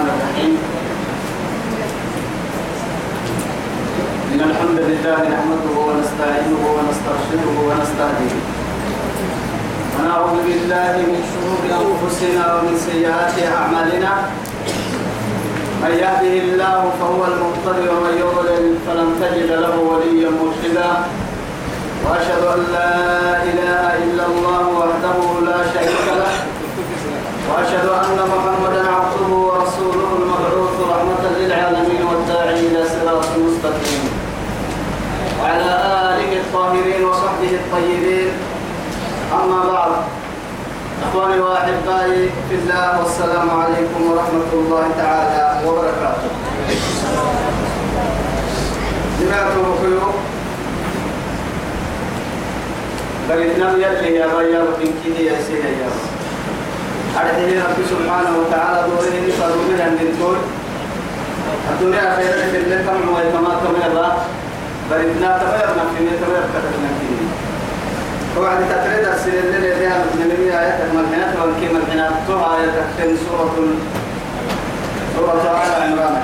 الرحمن الرحيم. إن الحمد لله نحمده ونستعينه ونستغفره ونستهديه. ونعوذ بالله من شرور أنفسنا ومن سيئات أعمالنا. من يهده الله فهو المقتدر ومن يضلل فلن تجد له وليا مرشدا. وأشهد أن لا إله إلا الله وحده لا شريك له. وأشهد أن محمدا عبده ورسوله. صراط مستقيم وعلى آله الطاهرين وصحبه الطيبين. أما بعد إخواني وأحبائي في الله والسلام عليكم ورحمة الله تعالى وبركاته. جماعة الخير بلدنا يلي يا بيا وإن كده يا سيدي يا أرحيه رب سبحانه وتعالى دوره نفروا من الدنتور الدنيا خير في هو كما كما الله بلدنا تغير نفسنا تغير كتبنا فيه وبعد تتريد السنة اللي لديها من آيات الملحنات والكيم الحنات تها آية سورة سورة آل عمران.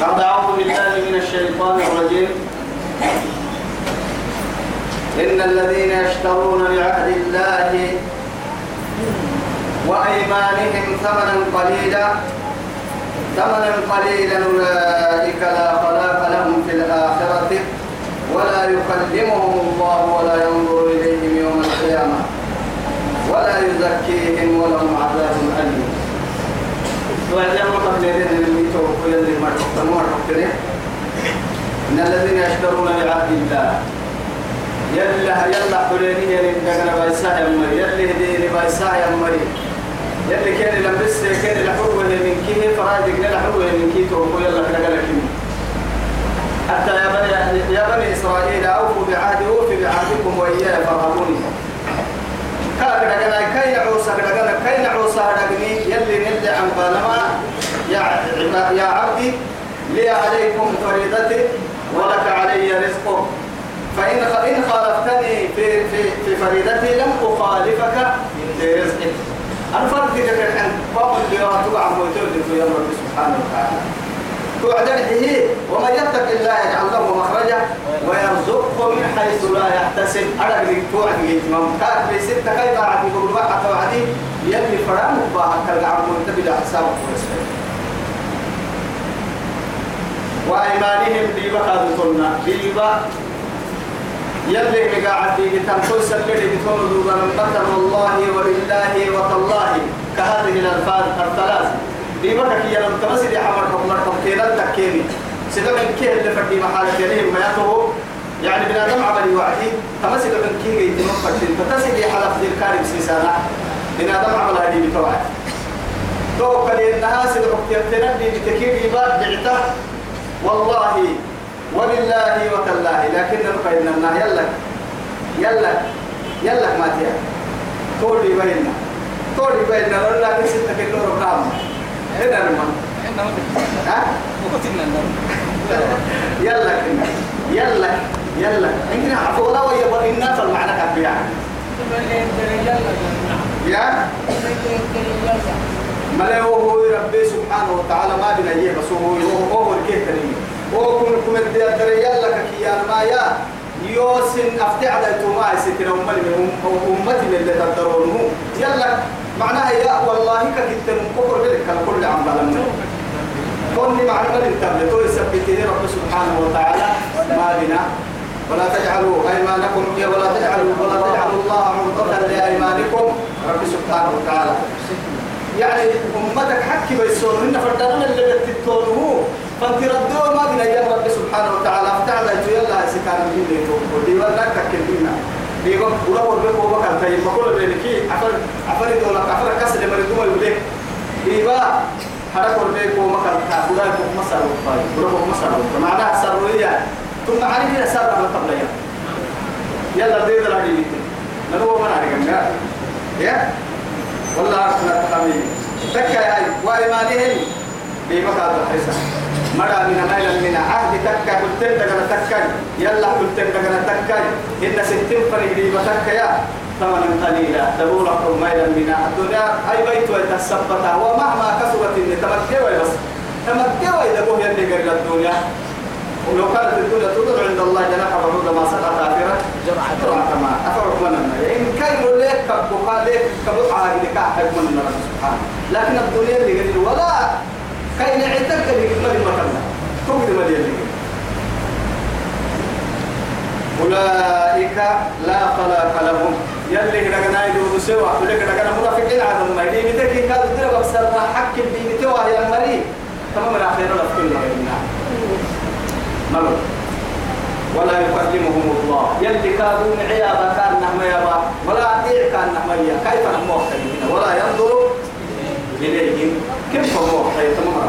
بعد أعوذ بالله من الشيطان الرجيم. إن الذين يشترون بعهد الله وأيمانهم ثمنا قليلا. ثمنا قليلا أولئك لا خلاق لهم في الآخرة ولا يكلمهم الله ولا ينظر إليهم يوم القيامة ولا يزكيهم ولهم عذاب أليم. إن الذين يشترون بعهد الله يلا يلا حليني يلي دغنا بايسا يا مري يلي هديني بايسا يا يلي كان لبس كان لحوه من كيه فرايدك لحوه من كيه تو يلا كيم حتى يا بني يا بني إسرائيل أوفوا بعهدي أوفي بعهدكم وإياي فارهبوني كاك دغنا كاي عوسى دغنا كاي عوسى دغني يلي نلي عن بالما يا يا عبدي لي عليكم فريضتي ولك علي رزقك فإن إن خالفتني في في في فريدتي لم أخالفك في رزقك أنا فرقك عن قوم اللي تقع موتور يا رب سبحانه وتعالى. توعدن هي ومن يتق الله يجعل له مخرجا ويرزقه من حيث لا يحتسب. على اللي توعد يتمم كان في ستة كيف بعد يقول بقى توعدي؟ يلي فرام بقى كالعب وانت بلا حساب وأيمانهم بيبا كادتنا بيبا يلي مقاعد كل سلري بتون دوبا من قدر والله ولله وتالله. كهذه الألفاظ الثلاث. دي بقى كي يلم تمسي دي حمر حمر حمر كينا تكيني سيدا من كيه اللي فردي محالة يليه ما يطهو يعني بنا دم عملي وعدي. تمسي من كيه يتنم فردين فتسي دي حلف دي الكارب سيسانا. بنا دم عمل هذه بتوعد. تو كلي إنها سيدا مكتبتنا دي بتكير يبا بعته والله ولله وتالله. لكن نقينا لنا يلا يلا يلا ما تيا. تولي بيننا. تولي بيننا. ولا كن ستة كيلو رقم هنا نما ها؟ يلا كنا يلا يلا يمكن عفوا ولا ويا برينا فالمعنى كبير يا؟ ملا هو ربي سبحانه وتعالى ما بنا يه بس هو هو هو هو كم كم الدريال لك كيان ما يا. يوسن أفتح على توما ستنا أمتي من أمتي من اللي تدرونه. يلا معناها يا والله كتير من كفر بلك كل عم بلمنا كوني معنى من التابلت ويثبته رب سبحانه وتعالى ما بنا. ولا تجعلوا أيمانكم ولا تجعلوا ولا تجعلوا الله عرضة لأيمانكم رب سبحانه وتعالى. يعني أمتك حكي بيسون. إن فردنا اللي بتتونه فانت ردوا ما بنا يا رب سبحانه وتعالى افتعل يلا سكان من اللي تقول دي ولا تكلمنا وقت ولا ولا ولا كان طيب بقول بينكي عفر عفر دولا عفر كسر من الدول يقول بقى هذا كل بيك وما كان ولا يكون مسار وفاي ولا يكون مسار معناها سرورية ثم عارف إذا سر على قبلها يلا دي. ده راجل نلو ما نعرف يا. والله أرسل التقامين تكا يا وإيمانهم بمكان الحسن مرا من ميل من عهد تكا قلتن دغنا تكا يلا قلتن دغنا تكا إن ستين فريق دي بتكا يا ثمنا قليلا تبولكم ميلا من الدنيا أي بيت ويتثبت ومهما كسبت إن تمكوا بس تمكوا إذا بوه يلي قرل الدنيا ولو كانت الدنيا تدر عند الله جناح بعود ما سقط كافرة جرعة ما أفرق من إن كان لك كبقى لك كبقى لك أحب من الله سبحانه لكن الدنيا اللي قرل ولا كاين عدك اللي تقدر مليان أولئك لا خلاق لهم. يلي كنا يدور سوا يلي كنا منافقين على ما يدي متى كان تدري بكسر ما حق الدين توا يا مري تمام الأخير لا تقول ما ولا يكلمهم الله. يلي كانوا عيابا كان نحن يابا ولا أطيع كان نحن يا كيف نحن ولا ينظر إليهم. كيف هو تمام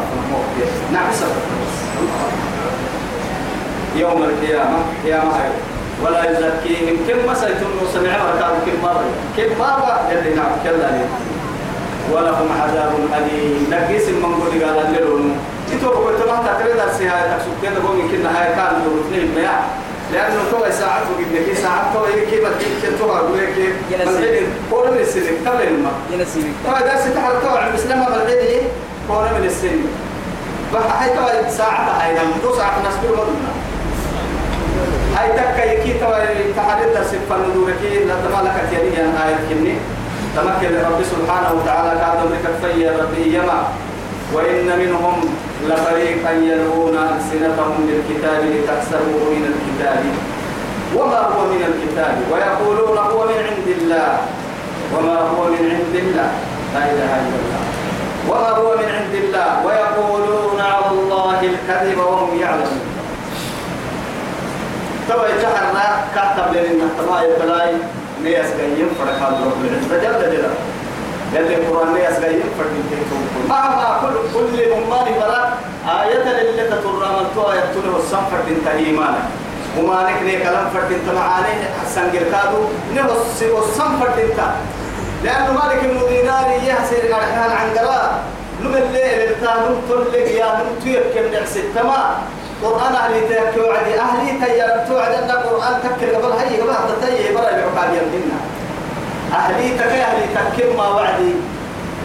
نعم يوم القيامة قيامة ولا يزكيهم. كم مسيتم سمع ركاب كم مرة؟ كم مرة؟ يلي نعم كلا ولهم عذاب أليم. نقيس من قول قال الليلون تتوقع قلت ما تقريد السياحة تكسب كده قوم يمكن هاي كان اثنين مياه. لأنه تو ساعات وقد لك ساعات تو هي كيف كيف تو أقول لك ينسيك كون من السنة قبل الماء ينسيك تو درس تحر تو عن مسلمة بالعيد كون من السنة بحي تو ساعة هاي. نعم تو ساعة نسبة مدنا هاي تكا يكي توي تحدد سفا ندوركي لا تمالك تيري أنا آية كني. تمكن سبحانه وتعالى كادم لك في ربي يما. وإن منهم لفريقا يلوون ألسنتهم بالكتاب لتحسبوه من الكتاب. وما هو من الكتاب؟ ويقولون هو من عند الله. وما هو من عند الله؟ لا إله إلا الله. وما هو من عند الله؟ ويقولون على الله الكذب وهم يعلمون. توا يجحرنا كاتب لنا تما يبلاي نياس جايين فرق هذا رب العزة جل جلاله يلي القرآن نياس جايين فرق ما ما كل كل أمان برا آية اللي من تو آية تونه السنفر بنت إيمانا وما نكني كلام فرد انت معاني حسن قرقادو نهس والسنفر بنت لأنه مالك المديناري يحسر الحال عن قراء نم الليل التانم تلق يا نم تيكم نعس التمام قرآن أهلي تيك وعدي أهلي تيار توعد أن القرآن تكر قبل هاي قبل حتى تي برا العقاد يمدنا أهلي تك أهلي تكر ما وعدي.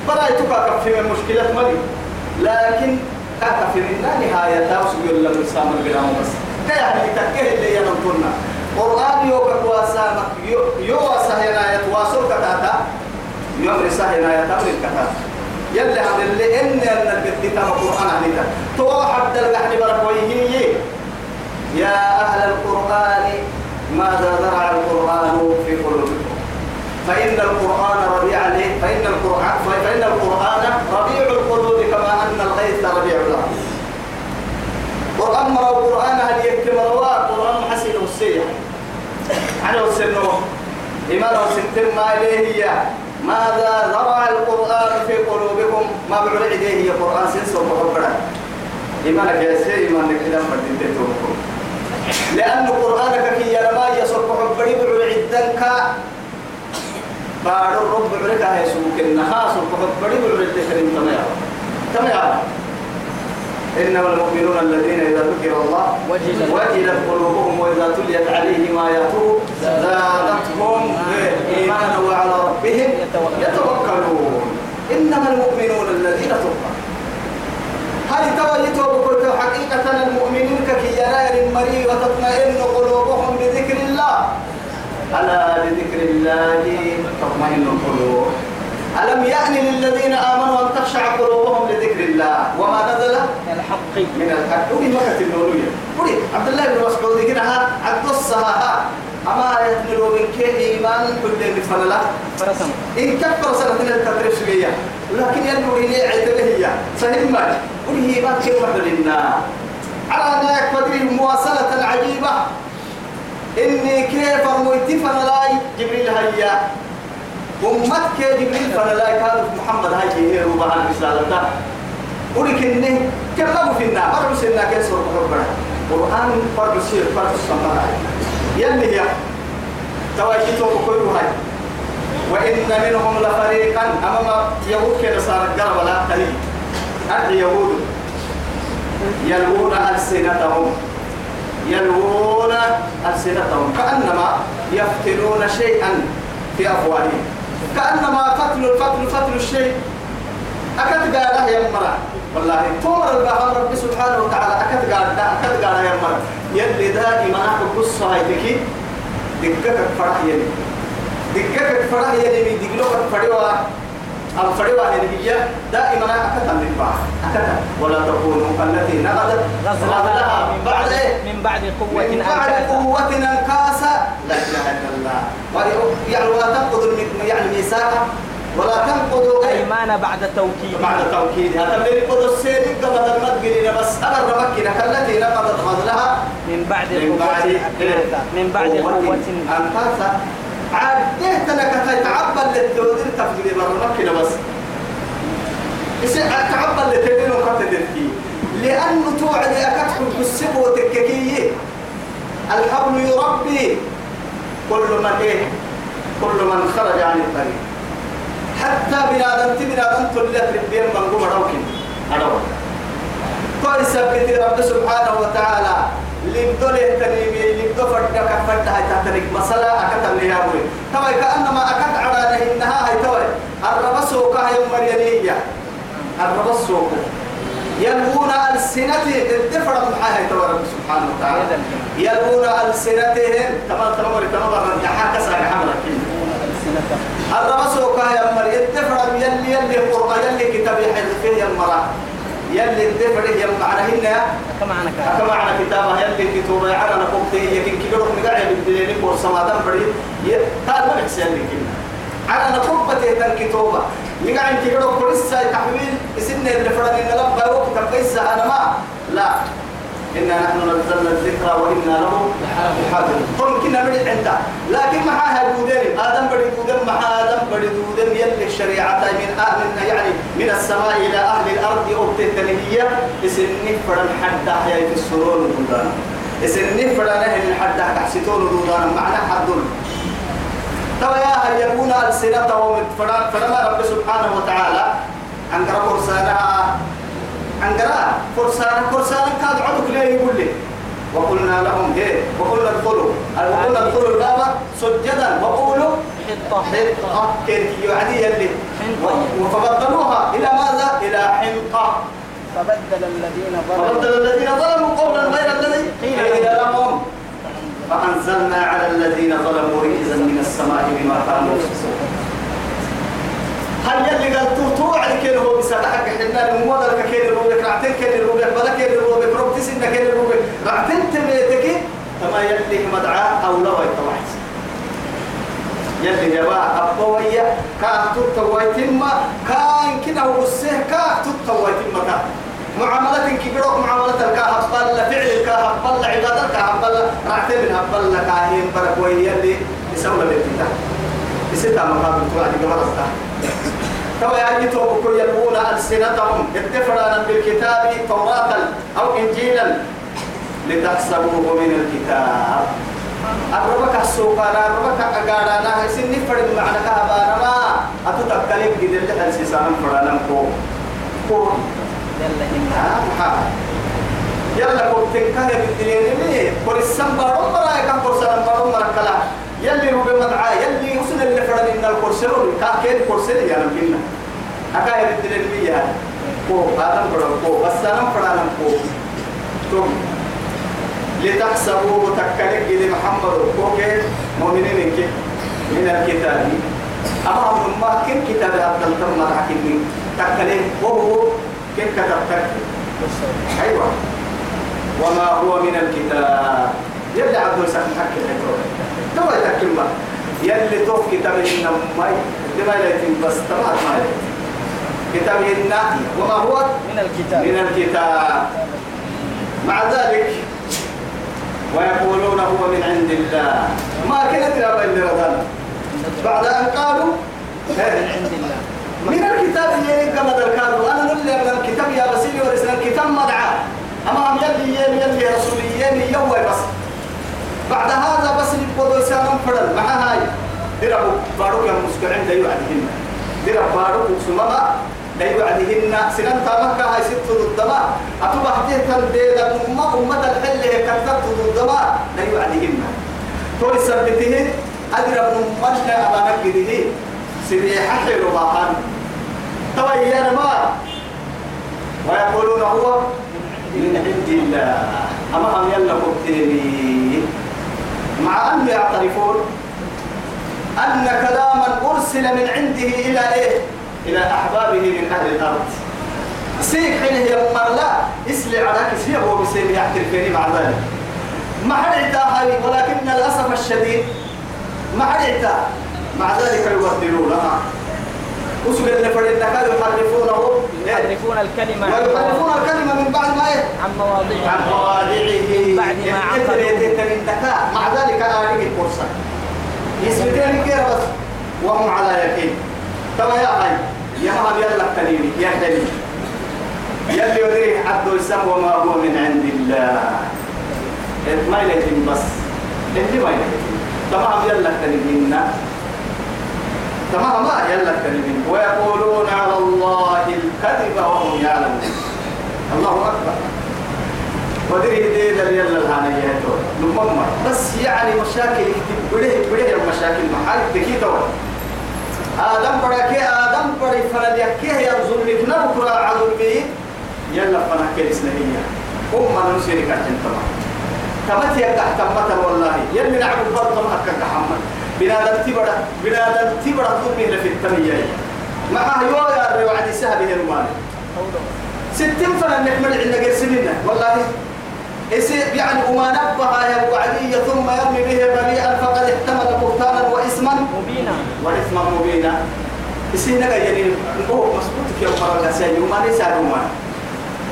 برا يتوقع كفي من مشكلة ملي لكن كفي من نهاية تاوس يقول لهم السلام القرآن بس كي أهلي تكر اللي ينطلنا قرآن يوكا كواسامك يو سهنا يتواصل كتاتا يوم رسالة يتامر كتاتا يلي هذا اللي إن أن القديتا القرآن عليك تو حد القحن بركويه يا أهل القرآن ماذا زرع القرآن في قلوبكم؟ فإن القرآن ربيع فإن القرآن فإن القرآن ربيع القلوب كما أن الغيث ربيع الأرض. قرآن مرة القرآن هل يكتم قرآن حسين السيح على السنو إيمان وستم ما إليه ماذا زرع القرآن في قلوبكم؟ ما بعد إليه القرآن سنس ومحبرا إيمانك يا سيدي إيمانك إذا فردين لأن قرآنك كي يرما يصرف حبري بعد عدنك بعد الرب بعدك هاي سوك النخاص وحبري بعد التكريم تمام تمام؟ إنما المؤمنون الذين إذا ذكر الله وجلت قلوبهم وإذا تليت عليهم آياته زادتهم إيمانا وعلى ربهم يتوكلون. إنما المؤمنون الذين تقى. هل تويتوا حقيقة المؤمنين كي يرى المري وتطمئن قلوبهم بذكر الله. ألا بذكر الله تطمئن القلوب. ألم يأن للذين آمنوا أن تخشع قلوبهم لذكر الله وما نزل من الحق. من الحق. ودي مكة النورية ودي عبد الله بن مسعود كنا عبد الصها أما يتنلو من كي إيمان كل اللي فنلا فرسم إن كفر سنة التدريس ليا لكن ينبغي لي عدله هي. صحيح ما؟ ودي ما كلمة لنا على أن يكفر مواصلة عجيبة إني كيف مويتي فنلاي جبريل هيا. أمتك يا جبريل لا كان محمد هاي هي ربع الرسالة ولكن كم لو في النار. فرق سنة كسر ربنا قرآن فرق سير فرق السماء يلي هي تواجيته كل هاي. وإن منهم لفريقا. أمام يهود كده صار؟ الجرى ولا قليل أرض يهود. يلوون ألسنتهم. يلوون ألسنتهم. كأنما يفتنون شيئا في أفواههم. كأنما قتل القتل قتل الشيء. أكد قال يا مرة والله تمر البحر رب سبحانه وتعالى. أكد قال أكد قال يا مرة يلي دائما أحب تكي دقك فرح يلي. دقك فرح يلي دقلوك فريوا أو فريوا هي دائما أكد النبع أكد ولا تكونوا كالتي نقضت غزلها من بعد إيه؟ من بعد قوة من بعد قوة أنكاسا لا إله إلا الله. يعني ولا تنقضوا يعني ميثاقا ولا تنقضوا أيمان بعد توكيد. بعد توكيد. هذا من يقض السير. قبل المدقلين بس. أمر مكنة التي نقضت فضلها من بعد من بعد من بعد قوة أنفاسا عديت لك تتعبى للتودين تفجري برا مكنة بس تعبى للتودين وقت فيه لأنه توعد أكتحب بالسبو وتككيه الحبل يربي. كل من إيه؟ كل من خرج عن الطريق. حتى بنادم تبنادم تلت ربين من قوم روكين أدوى كل سبت رب سبحانه وتعالى لبدله تنيمي لبدو فردك فردها تحترك مسألة أكتب لي أبوي كما كأنما أكت على إنها هاي توي الربسوك يوم مريانية الربسوك يلوون ألسنتهم. الدفر معها تو رب سبحانه وتعالى. يلوون ألسنتهم. تمام تمام تمام. رجعها كسر حملك الرسول كا يا مر يتفر يلي يلي قرآن يلي كتاب يحل فيه مرا يلي الدفر يا معنى هنا. كما معنى كتابة. يلي كتاب يعلى نقوم تيه يمكن كيلو من قاعد بالدليل كور سمادم بدي قال ما بحسن لك على نقوم بتيه كتابة. يقعد كيلو كورسا تحويل. اسمنا اللي فرد إن لبا وقت بيسا أنا ما لا. إنا نحن نزلنا الذكر وإنا له لحافظ قل كنا من عند. لكن معها دودين آدم بدي دودين مع آدم بدي دودين يلي الشريعة من أهل يعني من السماء إلى أهل الأرض أبتتنهية إسني فرن حد أحيا في السرور دودان إسني فرن أهل حد أحسطون دودان معنى حد. توا يا يكون ألسنتهم فلما رب سبحانه وتعالى. أنقر فرسانها أنقر فرسان فرسان كاد عدك ليه يقول لي؟ وقلنا لهم إيه وقلنا ادخلوا. وقلنا ادخلوا الباب سجدا. وقولوا حطة. حطة. كيف يعني يلي؟ فبدلوها إلى ماذا؟ إلى حنطة. فبدل الذين ظلموا. فبدل الذين ظلموا قولا غير الذي قيل لهم. فأنزلنا على الذين ظلموا رجزا من السماء بما كانوا يكسبون هل يلي قال تو تو على كيلو هو بسالة حق حنا الموضة لك كيلو روبك رعتين كيلو روبك بلا كيلو روبك روب تسين كيلو روبك رعتين تميتك تما يلي مدعاء أو لا ويتوحد يلي جبا أبوية كاك تتويتم كان كده هو السه كاك تتويتم كاك معاملة كبيرة معاملة كهبل فعل كهبل عبادة كهبل رعتين هبل كاهين برك ويلي يسوي الابتداء يسيتها مقابل توعد قبل كما يأتي بكل يلقون ألسنتهم اتفرانا بالكتاب توراة أو إنجيلا لتحسبوه من الكتاب. الربك السوق أنا الربك أقانا أنا سن فرد معنى كهبانا ما أتتكلم جدل لحل سيسان فرانا كو كو. يلا إنا يلا كنت كهب الدنيا ليه كورسان بارون مرايكا كورسان بارون مركلا يلي هو بمدعا يلي وصل اللي فرد إن الكورسيرون كاكين كورسير يا نبينا أكاير الدين المية كو آدم فرد كو. بس أنا فرد كو. توم. لتحسبوه تكلك إلى محمد كوكي مؤمنين كي. من الكتاب. أما هم ما كم كتاب هذا التم حكيمي تكلم وهو كم كتب تكلم أيوة. وما هو من الكتاب. يلي عبد السلام حكي تو يتكلم يلي توف كتاب إن ما لما يتم بس تمام ما كتاب إن وما هو؟ من الكتاب. من الكتاب. مع ذلك ويقولون هو من عند الله. ما كانت لا بين رضانا. بعد أن قالوا من عند الله. من الكتاب اللي كما ذكروا أنا نقول من الكتاب يا بسيلي ورسنا الكتاب مدعى أمام يلي يلي يلي رسولي يوم بس. بعد هذا بس نبقوا يسامن فرد. مع هاي؟ دربوا بارو يا مسكعين دايو عدهن درب بارو سمما دايو عدهن سنن تامك هاي ست ضدما أتوبة حديث البيضة أمة أمة الحل هي كتبت ضدما دايو عدهن تقول سبته أدرى من مجنى أبا نجده سريحة حلو باهان تبين ما ويقولون هو من عند الله. أما هم يلا مبتلي مع أن يعترفون أن كلاما أرسل من عنده إلى إيه؟ إلى أحبابه من أهل الأرض. سيك حين هي لا اسلي على كسيه هو بسيب يعترفين مع ذلك. ما حد ولكن للأسف الشديد ما حد مع ذلك يبدلونها. وسجد لفرد النكال يحرفونه. يحرفون الكلمة. ويحرفون الكلمة من بعد ما إيه؟ عن مواضعها عن مواضعه بعد ما عقلوا مع ذلك أنا أريد الفرصة يثبتين كيف بس؟ وهم على يقين. تما يا حي يا ما يلا كليمي يا كليمي يلي يدري عبد السم وما هو من عند الله. ما يلتم بس. انت ما يلتم تمام يلا كلمينا تمام ما يلا كلمين ويقولون على الله الكذب وهم يعلمون. الله أكبر. ودري دي دل يلا الهانية نمم بس يعني مشاكل بده بده المشاكل محل تكي تور آدم بركة آدم بري فلد يكيه يا ظلم. نبكرة عذر بي يلا نهية هم من نسير كاتن تمام. تمت يقع تمت والله. يلي نعبد برضه أكك محمد بنادم تبرا بنادم تبرا ظلم في التمية. معها يوغا الرواعد سهل هرمان ستين فنا نحمل عندنا قرسلنا والله يعني وما نبه يا وعدي ثم يرمي به بريئا فقد احتمل بهتانا وإثما. مبينا. وإثما مبينا. اسينا يعني؟ هو مسبوط في يوم مرة سيدي وما ليس وما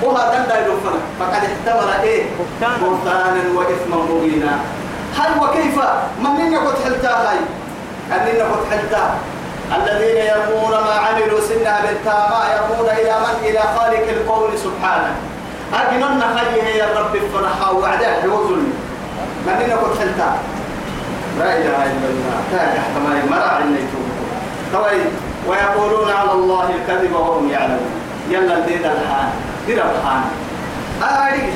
وهذا يلفنا فقد احتمل إيه؟ بهتانا وإثما مبينا. هل وكيف؟ من من قد حلتا هاي أننا قد حلتا الذين يرمون ما عملوا سنها بالتامة يرمون إلى من؟ إلى خالق القول سبحانه. أجنن خليه يا رب الفرحة وعداه وظلم من هنا قد حلتا لا إله إلا الله. تاج احتمال مرع النيتوب طيب ويقولون على الله الكذب وهم يعلمون. يلا ديد الحان. دير الحان. أريد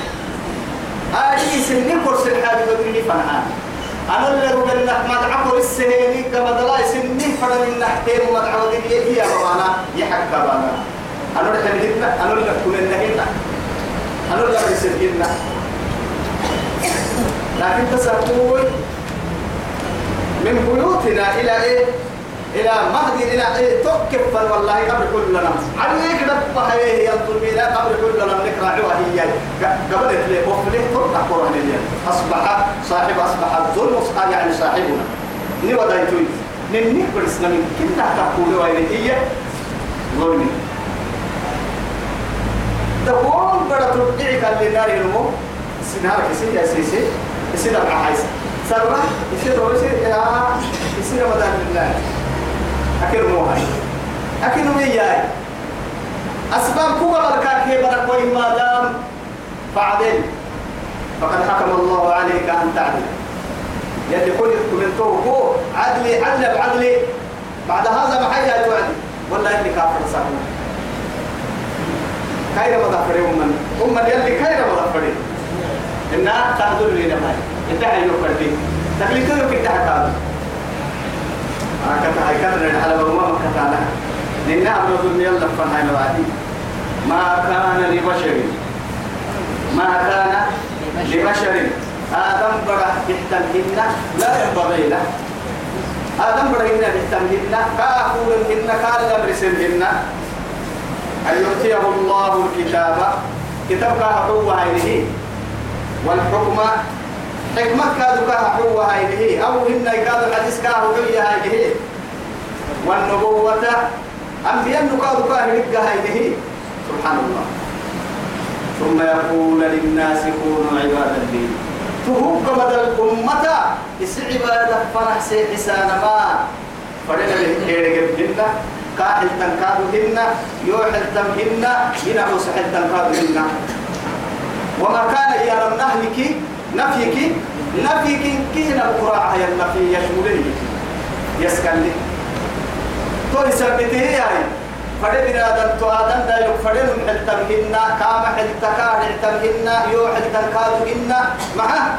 أريد سنين كرس الحاج فنحان أنا اللي أقول لك ما تعبر السهيني كما دلا سنين فرن النحتين وما تعبر هي بابانا يحكى بابانا أنا اللي كنا أنا اللي كنا نهينا أنا لا بيسجلنا لكن تسقوي من بيوتنا إلى إيه؟ إلى مهدي إلى إيه؟ تكف والله قبل كلنا عليك دفع هي ينطل بنا قبل كلنا نقرأ هي قبل اللي أفله ترقى قرآن اليوم أصبح صاحب أصبح الظلم يعني صاحبنا. نيو دايتوي نني برسنا من كنا تقول هي ظلمي تقوم بڑا تبديع كان لنار المو سنار كسي يا سيسي. مع حيس سرع يصير يصير يصير مدان لله أكيد مو هاي. أكيد مو ياي أسباب كوبا بركاك هي برك ما دام فعدل. فقد حكم الله عليك أن تعدل. يلي كل من هو عدلي عدل بعدلي بعد هذا ما حيجي توعدي. والله إني كافر صحيح كايرا مضافري أمم أمم يلي كايرا مضافري إنها تهدل لي نماي انتهى يوكل لي. تقليتو يوكل انتهى كذا أكتا هاي كذا على. ما مكتا لنا أمر ظلم يلا فنهاي نوادي ما كان لبشر. ما كان لبشر. آدم برا يحتمهن لا ينبغي له. آدم برا إن يحتمهن كأخول إن كان لبرسلهن أن يؤتيه الله الكتاب. كتاب كهو هذه والحكم حكمة كادو كهو هذه أو إن كادو حديث كهو هذه والنبوة أنبياء كادو كهو هذه سبحان الله ثم يقول للناس كونوا عبادا لي. تهوك بدل أمة. إس عبادة فرح سي حسان ما. فرنا لهيرك بهن كاحل تنكاد هن يوحل تمهن ينعو سحل تنكاد هن وما كان يا رب نهلك نفيك نفيك كينا القراءة يا النفي يشمله. يسكن لي تو يثبته هاي. فدي بنادم تو آدم دا يك فدي من حل تمهن كام حل تكار تمهن يو حل تنكاد هن معه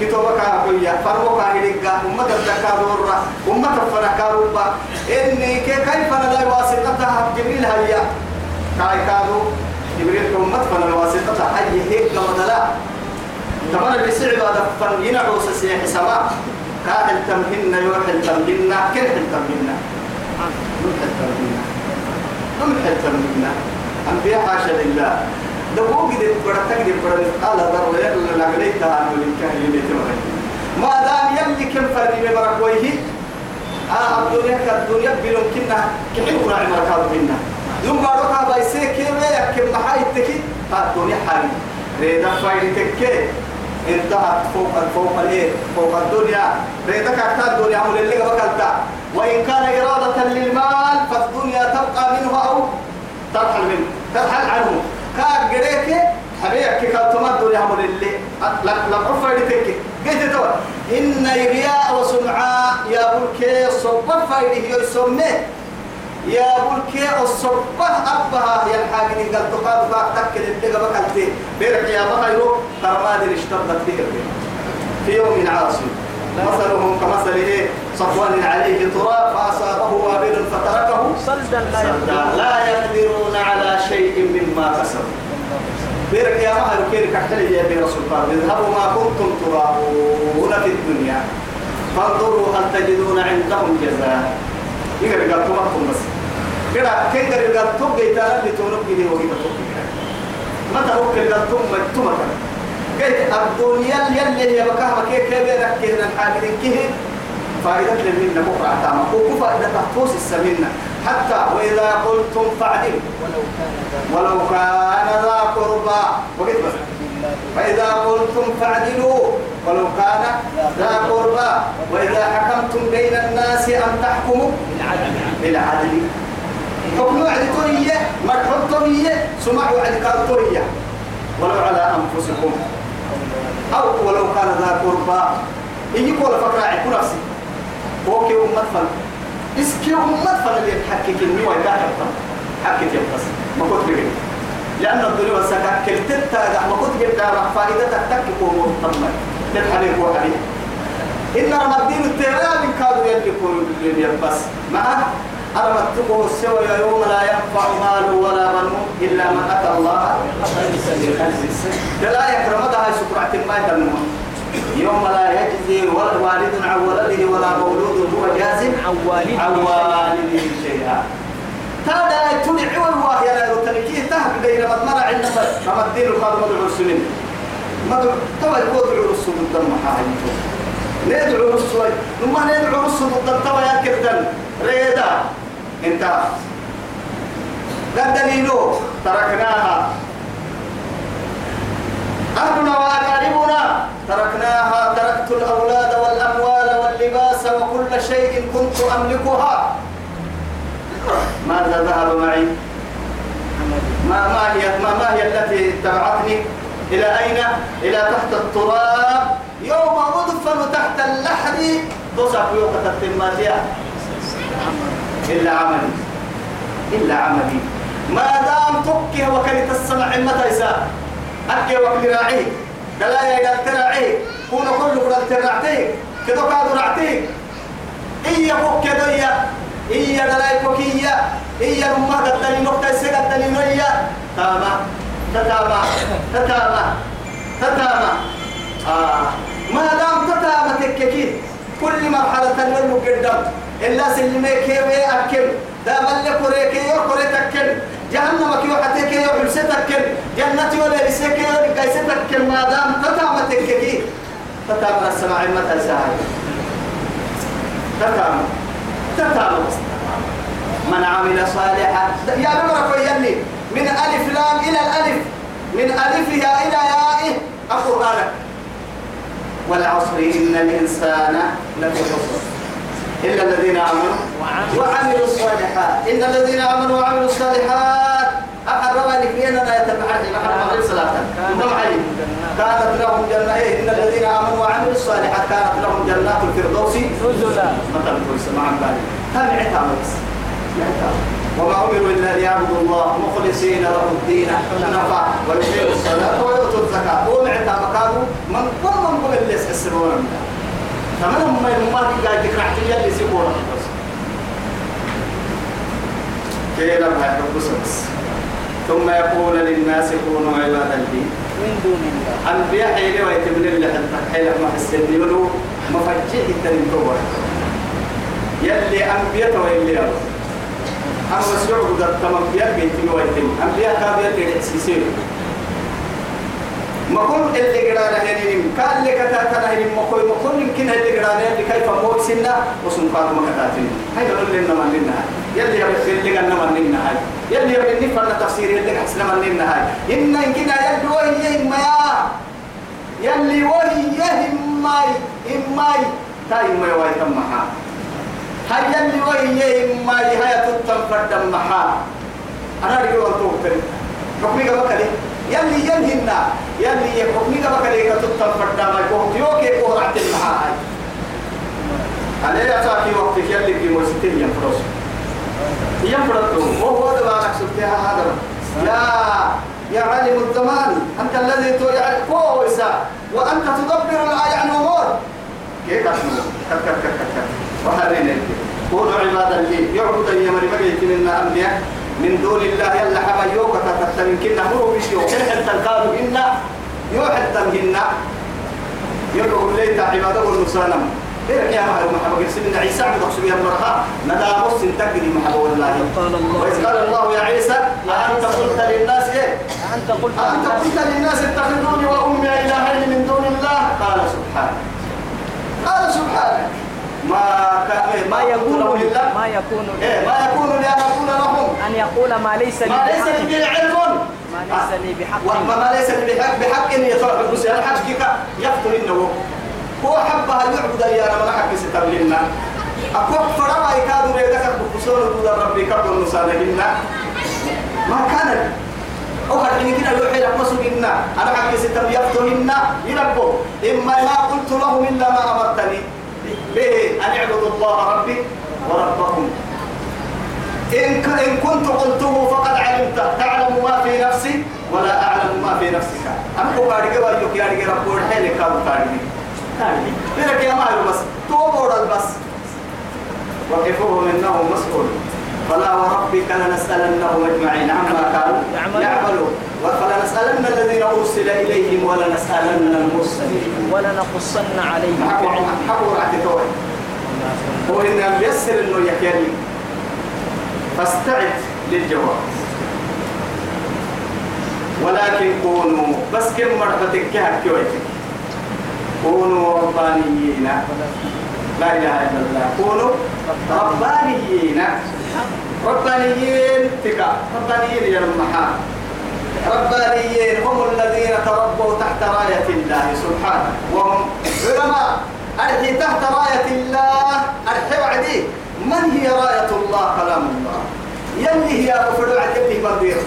كتوبك هكويا فروك هيلقا أمة الدكارورة أمة الفنكاروبا إني كيف أنا لا واسطتها جبريل هيا. كاي كادو. جبريل أمة فن واسطتها حي هيك كما لا تمام سعب هذا فن ينعو سسيح سما كاهل تمهن يوحل تمهن كيف تمهن نمحل تمهن نمحل تمهن أنبياء حاشا لله. دبو قد برتك دي برد على ضر يلا لغليت عنه لكان يلي ما دام يلي كم فرد ببرك ويه؟ آه الدنيا كالدنيا بلون كنا كحيو راعي مركاب منا يوم بارك بايسي كيما يكم محاي تكي؟ الدنيا حالي. ريدا فايد تكي. انتهت فوق فوق الإيه؟ فوق الدنيا. ريدك أكثر الدنيا مول اللي بكلتا. وإن كان إرادة للمال فالدنيا تبقى منه أو ترحل منه. ترحل عنه. كاد جريك حبيبك كالتما الدنيا مول اللي لك عفا يدتك قلت توا إن رياء وسمعاء يا بلكي صبا فايده يسمى يا بلكي الصبا أبها يا الحاجة قال تقاد باك تكل اللي قبك التي بيرك يا بها يرو ترماد اشتدت بك في يوم عاصم. مثلهم كمثل إيه؟ صفوان عليه تراب فاصابه وابل فتركه. صلدا لا يقدرون على شيء مما كسبوا بيرك يا مهر كيرك احتلي يا بي رسول الله. اذهبوا ما كنتم تراءون في الدنيا. فانظروا هل تجدون عندهم جزاء. يقدر قال تمركم بس كده كده قال تبقى يتعلم لتونك دي وقيمة تبقى متى ممكن قال تم تمك قلت الدنيا يلي هي بكاه كيف كيف يركز الحاجة كيه فائدة لمنا بكرة تاما وكو فائدة تحفوس السمينة. حتى وإذا قلتم ذا ولو كان ذا قربى. وقت بس. فإذا قلتم فعدلوا ولو كان ذا قربى وإذا حكمتم بين الناس أن تحكموا بالعدل. بالعدل. حكم وعد تورية مرحب تورية سمع وعد قال تورية ولو على أنفسكم. أو ولو كان ذا قربى. يجي كل فكرة عكو نفسي. فوكي أمة فن. إسكي أمة فن اللي تحكي كلمة ويقع حكي يبقى ما كنت بقول لأن الدنيا والسكاك كلتت ما كنت قلت فائدتك تكي قوموا تطمن تتحليك وحديث إن رمضين التيران كانوا يلقون بالدنيا بس معه أنا متقه السوى يوم لا ينفع مال ولا بنون إلا من أتى الله. لا يكرم هذا سكرة ما يتنون يوم لا يجزي ولد والد عن ولده ولا مولود هو جاز عن والده. عن شيئا هذا تدعي والله يا لا تنكيه تهك دينا مدمر عندنا كما الدين القادم مدعو السنين مدعو توا يقول دعو السنين الدم حاجته ندعو السوي لما ندعو السوي ضد توا يا كردن ريدا. انت. قد دليلو. تركناها. أهلنا وأقاربنا. تركناها. تركت الأولاد والأموال واللباس وكل شيء كنت أملكها. ماذا ذهب معي؟ ما ما هي ما, ما هي التي اتبعتني إلى أين؟ إلى تحت التراب. يوم أدفن تحت اللحد. تصف يوقة التماتية إلا عملي. إلا عملي. ما دام تكي وكلت السمع متى يسا أكي وكل راعي. دلا يا تراعي كون كل قد تراعتي كدو كادو راعتي. إيا بوك دلا إيا نما قدني نقطة سي قدني نويا تاما تتاما تتاما تتاما آه. ما دام تتاما تككي كل مرحلة تنمو قدام. إلا سلمي كيوي أكل. دام اللي كوريكي يو كوري تكل. جهنم كيو حتى كيو حلسة تكل. جنتي ولا لسه كيو قيسة تكل. ما دام تتاما تككي تتاما السماع متى ساعي تتاما تتاما من عمل صالحا. يا نمرك يلي من ألف لام إلى الألف من ألفها إلى يائه. القرآن والعصر إن الإنسان لفي خسر. إلا الذين آمنوا وعملوا الصالحات. إن الذين آمنوا وعملوا الصالحات. أحرم لك لأننا يتبعون محرم عليه الصلاة كانت لهم جنة إيه؟ إن الذين آمنوا وعملوا الصالحات كانت لهم جنات الفردوس. نزلا. مثلا كل سماع بالي تابع تعمل بس. وما أمروا إلا ليعبدوا الله مخلصين له الدين حنفاء ويقيموا الصلاة ويؤتوا الزكاة. ومعتا مكانه من كل من قبل اللي يسحسرون فمن هم ما قاعد يكرهت اللي سيبونا كيلا بها بس ثم يقول للناس كونوا عبادا لي. من دون الله. أنبياء حيلي ويتمنى اللي حتى حيلة ما حسن يقولوا مفجئ التنين يلي أنبياء ويلي أرض. أما مسعود قد تمام بيا بيتي ويتم. أنبياء كابيا تيري سيسير. ما كن اللي قرانا هنين كان اللي كتا كان هنين ما كل ما كل يمكن اللي قرانا اللي كيف موت سنة وسنقات ما كتاتين. هاي نقول لنا من لنا يلي يبي اللي قلنا من لنا هاي يلي يبي نفهم تفسير اللي حسنا من لنا هاي إن يمكن يلي وهي ما يلي وهي إماي إماي تاي ما يويتم محا هيا اللي وهي ما هي تتم فردم محا أنا رجل أنتو كريم حكمي كبكري يلي ينهنا يلي حكمي كبكري كتتم فردم يكون يوكي كورة عتل محا هاي عليه أتاكي وقتك يلي في مرستين ينفرس. ينفرسوا. وهو دبارك سبتها هذا. يا يا عالم الزمان. أنت الذي تعلم كويسا وأنت تدبر الآية الأمور. كيف أسمع كك كك كك وهرين كونوا عبادا لي يعبد يمر مجيت من أنبياء من دون الله يلا حبا يوكا تتتمن كنا مروا بشيو كن حتى قالوا إنا يوحد تمهنا يدعو الليل عباده والنسانم إيه يا مهر محمد سيدنا عيسى عبد الله سبحانه وتعالى ندا مس تجري محمد الله قال الله. وإذ قال الله يا عيسى أأنت قلت للناس إيه؟ أنت قلت أنت قلت للناس اتخذوني وأمي إلهين من دون الله؟ قال سبحانك. قال سبحانك. ما كان ما يكون لله ما يكون إيه ما يكون لي أن أقول لهم. أن يقول ما ليس لي ما ليس لي علم. ما ليس لي بحق. وما ليس لي بحق بحق إن يطلع بس أنا حقك يقتل إنه. هو حبها يعبد يا رب ما حق ستبلنا أكو فرما يكادوا يدك بقصور دود ربي كبر نسالهن ما كان. أو هل كده يوحي لك مسوقنا أنا. حق ستم يفتهن يربو إما ما قلت لهم إلا ما أمرتني. به أن اعبدوا الله ربي وربكم. إن إن كنت قلته فقد علمت. تعلم ما في نفسي ولا أعلم ما في نفسك. أنا كو كاري كوا يوك ياري كي ربو الحين كارو كاري كاري لك يا مالو بس. توبور بس. وقفوهم إنهم مسؤول. فلا وربك لنسألنهم أجمعين. عما كانوا يعملون. يعملون فلنسألن الذين أرسل إليهم ولنسألن المرسلين. ولنقصن عليهم. حقوا توي هو إن يسر إنه يحيي فاستعد للجواب. ولكن كونوا بس كم مرتك كهك كويتك كونوا ربانيين. لا إله إلا الله. كونوا ربانيين. ربانيين تكا. ربانيين يا المحا ربانيين هم الذين تربوا تحت راية الله سبحانه. وهم علماء. أرحي تحت راية الله. أرحي وعدي. من هي راية الله؟ كلام الله. يلي هي فرع يلي بنديرة.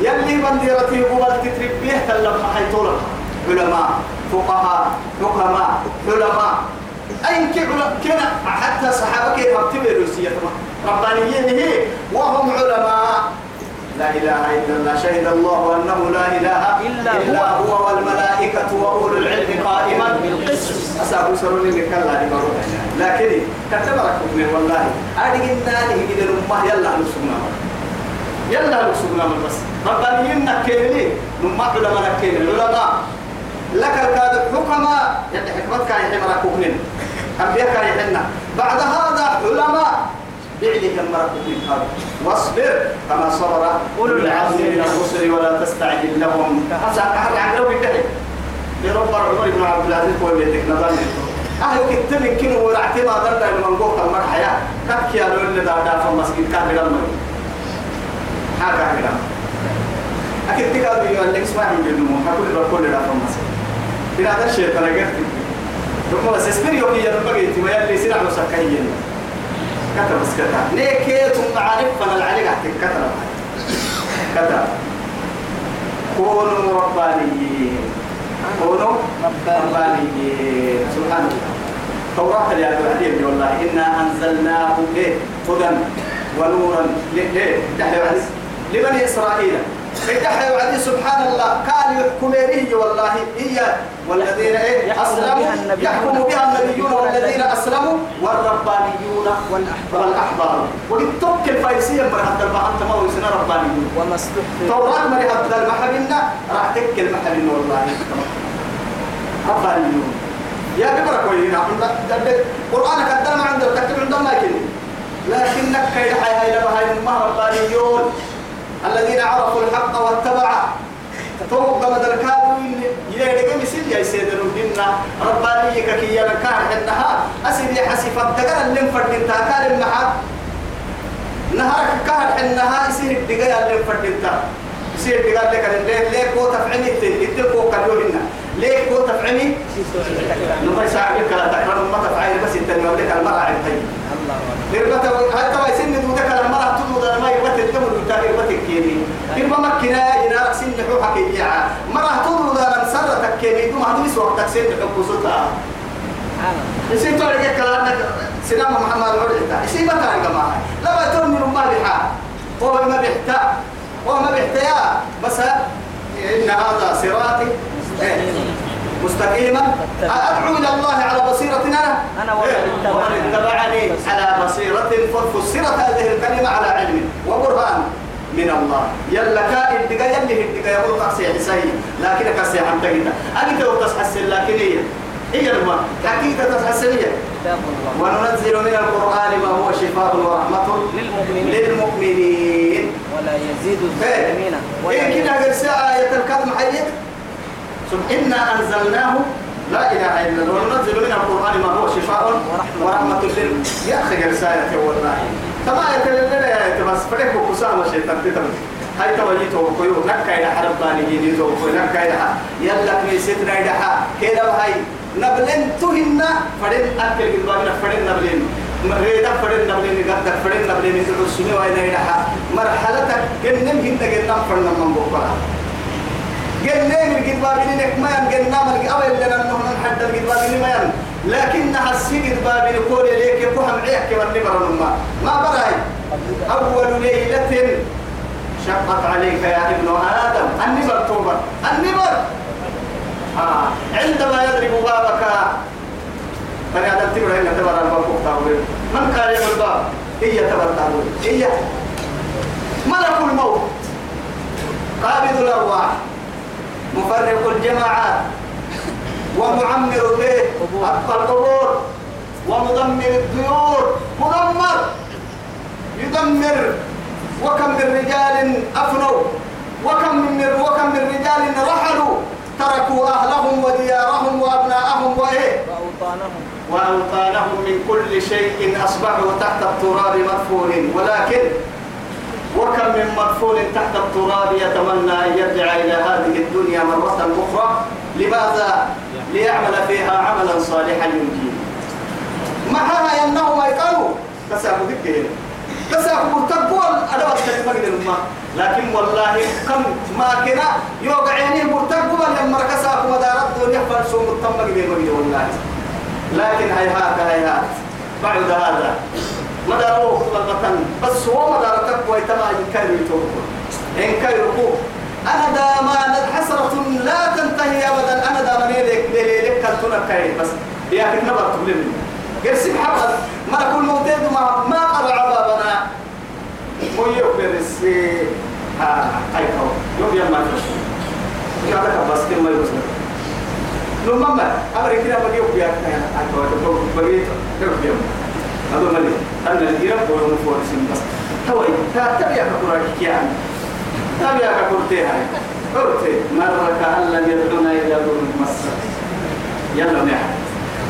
يلي بنديرتي قبل تتربيه تلم حيطولها علماء فقهاء حكماء علماء. أين كنا حتى صحابة كيف اعتبروا سيتما ربانيين هي. وهم علماء. لا إله إلا الله. شهد الله أنه لا إله إلا إلا هو. هو. والملائكة وأولو العلم قائما بالقسط. أسأل سروني لك الله لكن كتبرك من والله. أدقنا له كده الأمة يلا نسونا يلا نسونا من بس. ربانيين نكيني نما علماء نكيني العلماء لك الكاد حكماء يعني حكمتك يا حمرك كوكنين أنبياء يحنا بعد هذا علماء. بعلك المرك من هذا. واصبر كما صبر أولو العزم من الرسل ولا تستعجل لهم. هذا أحد عن لو بكذب لرب عمر بن عبد العزيز هو اللي تكنضل أهل كتب كنوا ورعتي ما درنا المنقوط المرحيا. كك يا لول اللي دار في المسجد كان بلما هذا كلام أكيد تقال بيو اللي اسمع من جنوم له كل ده في المسجد. في هذا الشيء أنا قلت ثم بس اسبريو كي يربقي تما يلي سرع مسكين كتب بس كتب ليه ثم عارف فانا العلي قاعد كتب كتب كونوا ربانيين. كونوا ربانيين. سبحان الله. توراة يا الحديث والله إنا أنزلناه إيه؟ هدى ونورا. ليه؟ لبني إسرائيل. دحي وعدي سبحان الله قال يحكم به والله هي والذين إيه؟ يحكم أسلموا بها النبيون. يحكم بها النبيون والذين أسلموا والربانيون والأحبار. وللتوك الفايسية مرحبا البحر تما ويسنا ربانيون. وما استحفظ توراة مرحبا المحبنا راح تك المحبين والله. ربانيون. يا ببرك وين قرآنك قدر ما عندك تكتب عندهم ما يكني لكنك كي حي هاي لما هاي ما ربانيون. الذين عرفوا الحق واتبعوا توقع بدل كادوا يلي مثل يا سيدنا الجنة ربانية كي يلكار حنها. أسيد حسيفة تقرا اللي مفردين تاكال المحا. نهارك كار حنها. يصير الدقايا اللي مفردين تا. يصير الدقايا لك ليه ليه كو تفعني التلكو كدوهنا ليه كو تفعني نما يساعدك لا تكرر ما تفعل. بس التنمية لك المرأة عندي. الله أكبر. لربته حتى ما يسن دودك المرأة. ما يبت الدم وتاري يبت الكيني إنما مكنا إن سن حوحك يجيعا مرأة تدود أن سرتك كيني دوم هذا يسوى وقتك سن حكوسوتا سبحان الله يسين توري كلامك سلام محمد العريتا يسين ما كان جماعة لا من ما بحا. هو ما بيحتا هو ما بيحتا يا بس إن هذا صراطي. إيه، مستقيما أدعو إلى الله على بصيرة أنا أنا ومن إيه، ومن اتبعني على بصيرة ففسرت هذه الكلمة على علم وبرهان. من الله. يلا كائن دقا يلي الدقا يقول تحسي حسي لكن كسي عم تجد أنت وتحسن لكن هي هي الماء حقيقة كتاب الله. وننزل من القرآن ما هو شفاء ورحمة للمؤمنين. للمؤمنين. ولا يزيد إيه. الظالمين. إيه كده قرسي آية الكتم حيك ثم إنا أنزلناه لا إله إلا الله. وننزل من القرآن ما هو شفاء ورحمة. لل يا أخي قرساية والله. تما يتلل يا يتبس فريق وكسام الشيطان تتبس هاي توجيه توقيو نكا إلى حرب باني جيني توقيو نكا إلى يلا كنيستنا إلى كده هاي. نبلن تهنا. فدين أكل قلبنا فدين نبلن ريدا فدين نبلن قدك فدين نبلن تلسوني وين إلى مرحلتك جنن هنا جنن فدين من بكرة جنن الجدبا بينك ما ين جنن من أول لنا نحن نحد الجدبا بين ما ين لكنها السجد باب الكور ليك يفهم عيك واللي برا ما براي. أول ليلة شقت عليك يا ابن آدم. النبر توبر النبر. آه. عندما يضرب بابك. بني آدم تبرع إن تبرع الباب تاويل من كان يضرب الباب؟ هي تبرع تاويل هي. ملك الموت. قابض الأرواح. مفرق الجماعات ومعمر البيت القبور. ومدمر الديور. مدمر. يدمر. وكم من رجال أفنوا. وكم من وكم من رجال رحلوا. تركوا أهلهم وديارهم وأبناءهم وإيه؟ وأوطانهم. وأوطانهم من كل شيء أصبحوا تحت التراب مدفون ولكن وكم من مدفون تحت التراب يتمنى أن يرجع إلى هذه الدنيا مرة أخرى؟ لماذا؟ ليعمل فيها عملا صالحا ينجيه. معها أنه ما يقالوا تساقوا ذكر تساقوا مرتبوا الأدوات كلمة قدر لكن والله كم ما كنا يوقع عينيه مرتبوا لما ركساكم مدار الدنيا فرسوا متم قدر والله. لكن هيهات هيهات. بعد هذا مداره خلقة بس هو مدار تقوى تما إن كان يتوقع إن كان يركوه أنا داما حسرة لا تنتهي أبدا. أنا داما ليلك ليلك كنتنا كاين بس يا كن نبر تقول قرسي محمد ما كل موتيد ما ما قرع بابنا ويو برسي ها هاي كو يوم يوم ما تشوف يا ده بس كم ما يوصل لما أمر كده بقي وبيا أكو بقي بقي هذا ملي أنا الجيران بقول فورسين بس توي تابع كقرآن كيان تابع كقرتي هاي قرتي مرة كأن لم يدعونا إلى دون مصر يلا نحن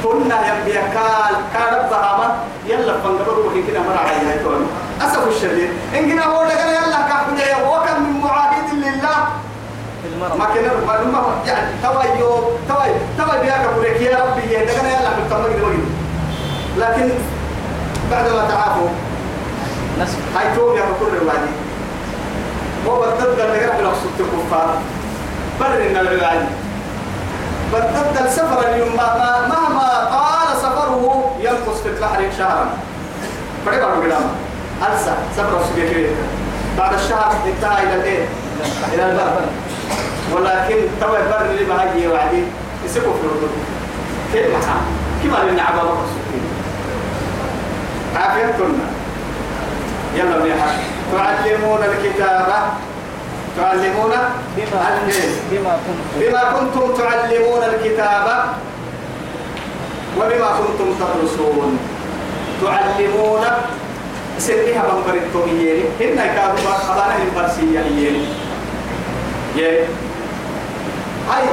قلنا يا كال كارب بهاما يلا فنقبل وكي كده مرة على هاي توني أسف الشديد. إن كنا هو لقنا يلا كحنا وكم من معاهد لله. ما كنا ما يعني توا يو توا توا بيا كبرك يا ربي يا دكنا يلا ما لكن بعدما تعافوا. هاي توب يا كل الوادي. هو اللي قبل أقصد الكفار. بر إن العباد بدد السفر اليوم ما مهما طال سفره ينقص في البحر شهرا. فريق أبو قدام ألسى سبر سبيكيك بعد الشهر انتهى إلى الإيه؟ إلى البر. ولكن تو البر اللي بهاجي وعدي يسكوا في الأردن كيف محا كما لنا عبا بكر كنا يلا بيها تعلمون الكتابة؟ تعلمون؟ بما كنتم بما كنتم تعلمون الكتاب وبما كنتم تدرسون تعلمون؟ سنها بمبر التوميين هنا كانوا أبانا البرسية يين يه هاي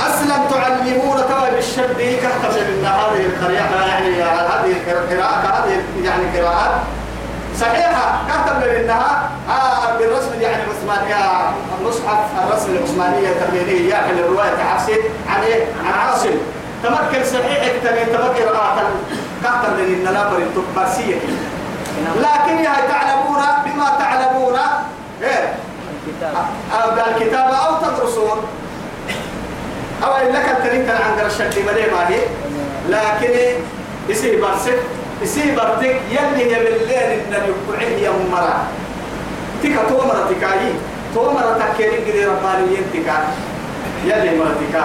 أصلا تعلمون توا بالشد كتب من هذه القراءة يعني هذه القراءة هذه يعني قراءات صحيحة كتب لأنها آه بالرسم يعني العثمانية المصحف الرسم العثمانية التقليدية يعني الرواية حفصين عن إيه؟ عن عاصم تمكن صحيح تبي تمكن قراءة كتب لأن نابر التباسية. لكن يا تعلمون بما تعلمون إيه؟ الكتاب. أو بالكتاب أو تدرسون. أو لك التريك عند الشكل ملي ما هي؟ لكن يسي برسك يسي برتك يلي يبلين إن يقعه يا مرا تكا تومرة تكاي تومرة تكيرين قدي ربانيين تكا يلي مرة تكا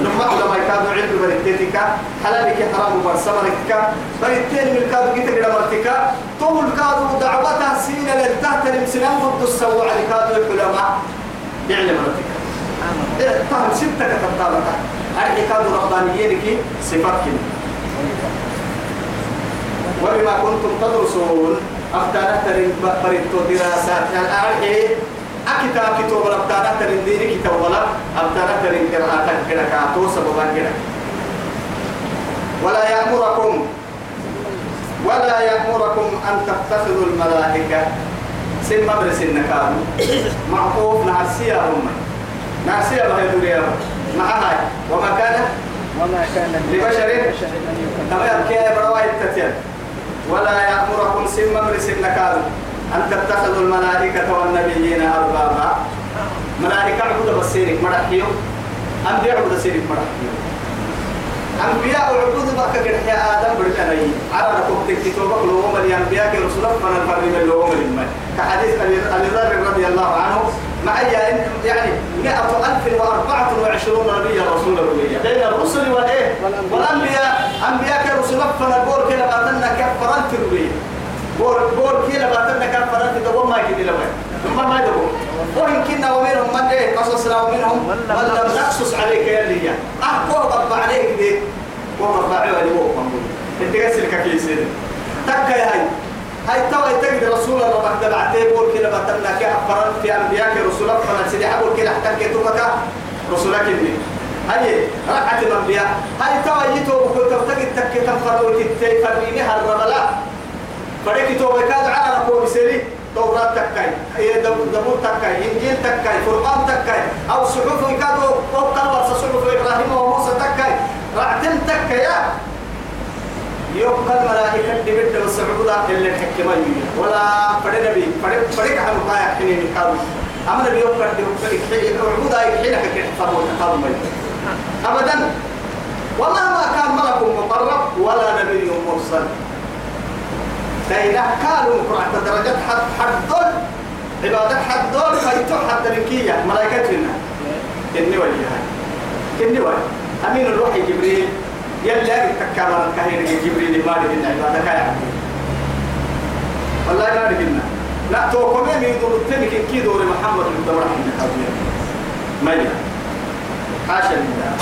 لما علماء كانوا علم بريتيتك حلالك حرام برسمرك بريتين من كادو جيت كده مرتك طول كادو دعوتها سين للتحت المسلم ضد السوء على كادو العلماء يعلم مرتك إيه طهم ستة كتبتها أرحي كادو ربانيين كي صفات كي وبما كنتم تدرسون أفتانا ترين بريتو دراسات يعني أرحي أكتاب كتاب أفتانا ترين ديني كتاب ولا أفتانا ترين قراءة كنا كاتو سببا كنا ولا يأمركم ولا يأمركم أن تتخذوا الملائكة سن مدرسة النكال معقوف نعسية هم نعسية بهي دنيا معها. وما كان؟ وما كان لبشر. كما يبكي برواية التتيان ولا يأمركم سن مدرسة النكال أن تتخذوا الملائكة والنبيين أربابا. ملائكة عبود بسيرك مرحيو. أنبياء عبود سيرك مرحيو. أنبياء عبود بك كده يا آدم برجعني على ركوب تكتوبك لو هم الأنبياء كانوا رسول فن الفرد من لو هم الإيمان كحديث أبي ذر رضي الله عنه. مع يعني 124 نبيا رسول الله بين الرسل والإيه والأنبياء أنبياء كانوا فن البور كده باتنا كفران تروي بور بور كده باتنا كفران تدوم ما يجي لوين ثم ما يدوم وإن كنا ومنهم من إيه؟ قصصنا ومنهم من لم نقصص عليك يا ليا أحكوا رب عليك دي. عليه اللي هو أنت قسلك كيسين تكا يا هاي. هاي توا تجد رسول الله بعد بعتيه بقول كده بتمنا كي أخبرن في أنبياء رسول الله فما سيدي أقول كده حتى كي تبقى رسولك إني هاي ركعة الأنبياء. هاي توا يتو بقول تبتقي تكي تنفر وتتي فريني هالرملا فريك تو بكاد على ركوب بسيري. توراة تكاي. هي زبور تكاي. إنجيل تكاي. قرآن تكاي. أو صحف يكادوا أو صحف إبراهيم وموسى تكاي. رعتم تكاي يوم الملائكة اللي بدنا الصعود اللي الحكمة ولا فرد نبي فرد فرد عن ما يحكي من كابو أما قد يوم عبود أي حين فرد كابو أبدا. ومهما كان ملك مقرب ولا نبي مرسل. تينا كانوا قرأت درجات حد حدون عبادة حدون فيتو حد ملائكتنا. كني وجهها كني وجه أمين الروح جبريل. يلي أجد تكامل كهير جبريل ما لهن عبادة كايا والله ما لهن لا توقمي من دور التنك كي دور محمد بن دور حين حبيب ما يلا حاشا لله.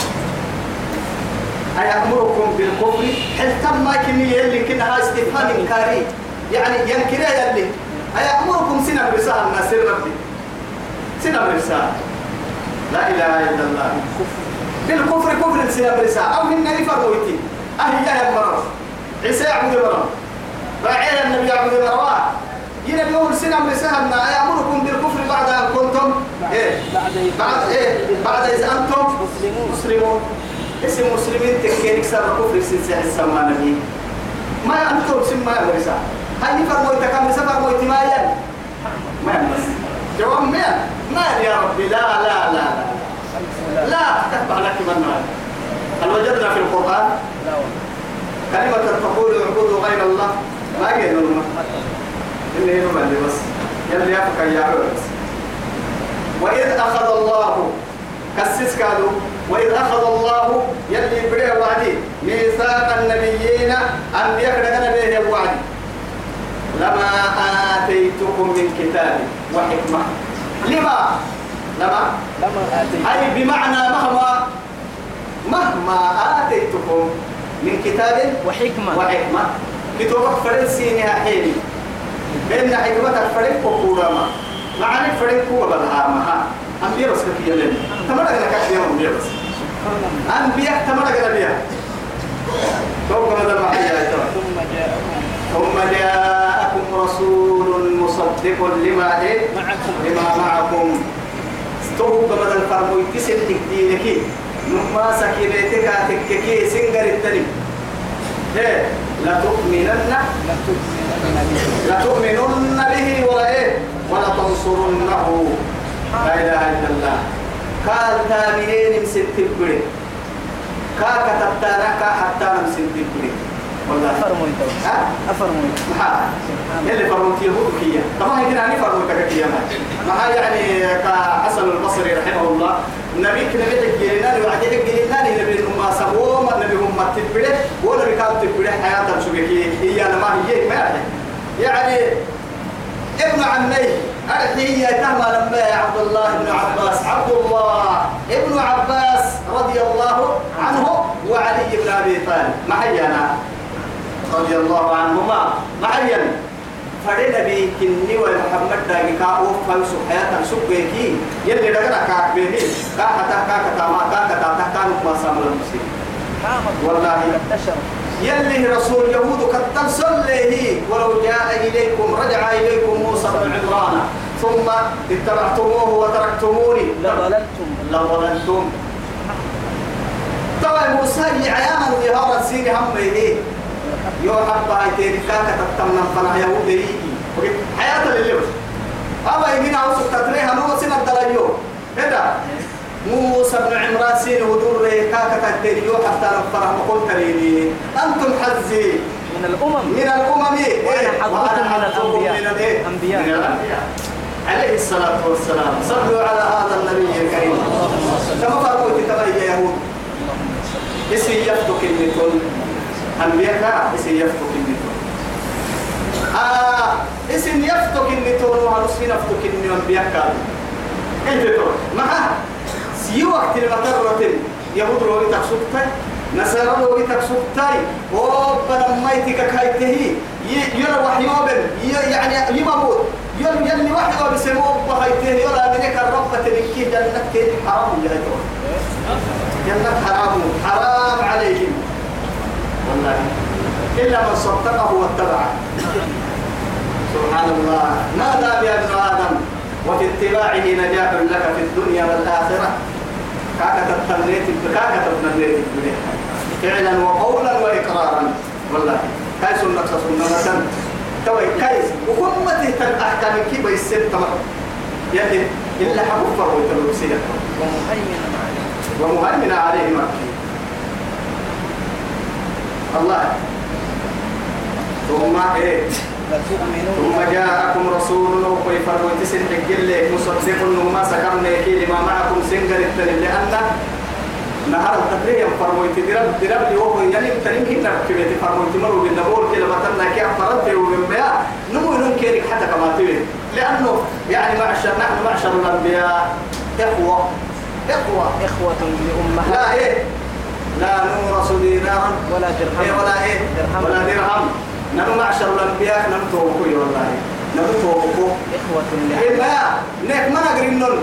أيأمركم بالكفر؟ هل تم ما كني يلي كنا استفهام إنكاري. يعني ينكر يلي. أيأمركم سنة برسالة سنة برسالة. لا إله إلا الله. بالكفر كفر سنة برسالة أو هن يفرمويتي أهي يا مرة عيسى يعبد مرة راعي النبي يعبد مرة ينا بيقول سنة برسالة أيأمركم بالكفر بعد أن كنتم إيه؟ بعد إيه؟ بعد إذا أنتم مسلمون. مسلمون. اسم مسلمين تكينك سر كفر سنسع السماء نبي ما أنتم سمى مرسا هاي فرمويت كم رسا فرمويت ما ين ما بس جواب ما ما يا ربي؟ لا لا لا لا. لا تتبع لك من هل وجدنا في القرآن؟ كلمة تقول اعبدوا غير الله. ما قالوا لنا إن هي اللي بس. يلي يفك يا بس وإذ أخذ الله كسس كادو. وإذ أخذ الله يلي بريه وعدي. ميثاق النبيين أنبياء كدنا به وعدي. لما آتيتكم من كتاب وحكمة. لما؟ لما لما أي بمعنى مهما مهما آتيتكم من كتاب وحكمة. وحكمة. كتبك فرنسينها حيني بين حكمتك فرق وقورما معاني فرق هو بدها معها أنبياء بس كي يلين؟ تمرق لك أشياء أنبياء بس. أنبياء تمرق لك توقع هذا ثم جاءكم ثم جاءكم رسول مصدق لما إيه؟ معكم. لما معكم. توقع هذا الفرمو يتسل تكدينك نما سكينتك تككي سنجر التنم إيه لتؤمنن لتؤمنن به لتؤمنن به وإيه ولتنصرنه. لا إله إلا الله. قال تامنين مسنت بڑي كا كتبتانا كا حتى مسنت بڑي والله. أفرموا أنتوا ها؟ أفرموا محا يلي فرمت يهود كيا. طبعا هيك يعني فرمت كيا ما. يعني كحسن البصري رحمه الله. نبي كنا بيتجينا وعدي تجينا نبي هم سبوم نبي هم تبره ونبي كان تبره حياة شبكي. هي أنا ما هي ما يعني ابن عمي هي تهمى لما عبد الله بن عباس. عبد الله ابن عباس رضي الله عنه وعلي بن أبي طالب. معينا رضي الله عنهما معين فرنا بي كني ومحمد داغي كا أو فلسو حياة سبيكي يلي دغنا كاك بيني. كا حتا كا كتا ما كا كتا تا كان ما سامل المسلم والله. يلي رسول يهود قد صليه. ولو جاء إليكم رجع إليكم موسى بن عمران. ثم اتبعتموه وتركتموني. لضللتم لظلمتم طبعا موسى عيانا ظهارا سيني هم إيه يو حبا هيتين كاكا تتمنى فنا يهودي حياة لليوم. أما يجينا عوسك تتريها نو سنة دلايو هذا موسى بن عمران سين ودور كاكا تتريو حتى نفرح مقول تريني. أنتم حزي. من الأمم. من الأمم. إيه؟ وأنا حظكم من الأنبياء. من الأنبياء. عليه الصلاة والسلام. صلوا على هذا النبي الكريم. كما فرقوا تتبعي يا يهود. اسي يفتك النتون أنبياء اسي يفتك النتون. آه اسم يفتك النتون وعنصين يفتك النتون أنبياء كانوا كيف تقول معها سي وقت المطرة يهود روي تقصدتي نصارى روي تقصدتي وربنا ميتك كايته. يلا وحيوبن يعني يموت يلا يلي وحده بسموه بهايته يلا منك الرب تبكي. جنة كيد حرام يا جنة حرام. حرام عليهم. والله. إلا من صدقه واتبعه. سبحان الله. ماذا ابن آدم وفي اتباعه نجاح لك في الدنيا والآخرة. كاكا تتمنيت كاكا تتمنيت فعلا وقولا وإقرارا. والله. كاي سنة سنة. توي كايس وكمته تنأحكام كي بيسر تمر. يعني إلا حبوب فرو تلوكسية ومهيمنا عليه ومهيمن عليه الله. ثم إيه؟ ثم جاءكم رسول وقي فرموا تسن حقل لك مصدق ما سكرنا كي لما معكم سنجر التنم لأن نهار التقرير فرموا تدرب درب لي وهو يعني تنم كنا كبيت فرموا تمروا بالنبور كلا بطلنا كي أفرد ومن بيا نمو ننكرك حتى كما تريد لأنه يعني معشر نحن معشر الأنبياء إخوة. إخوة. إخوة لأمهات. لا إيه؟ لا نورث دينارا ولا إيه درهم ولا إيه. درهم. ولا درهم. نحن معشر الأنبياء نحن توقي والله. نحن توقي. إخوة إيه لأمهات ما نيك ما نقري النون.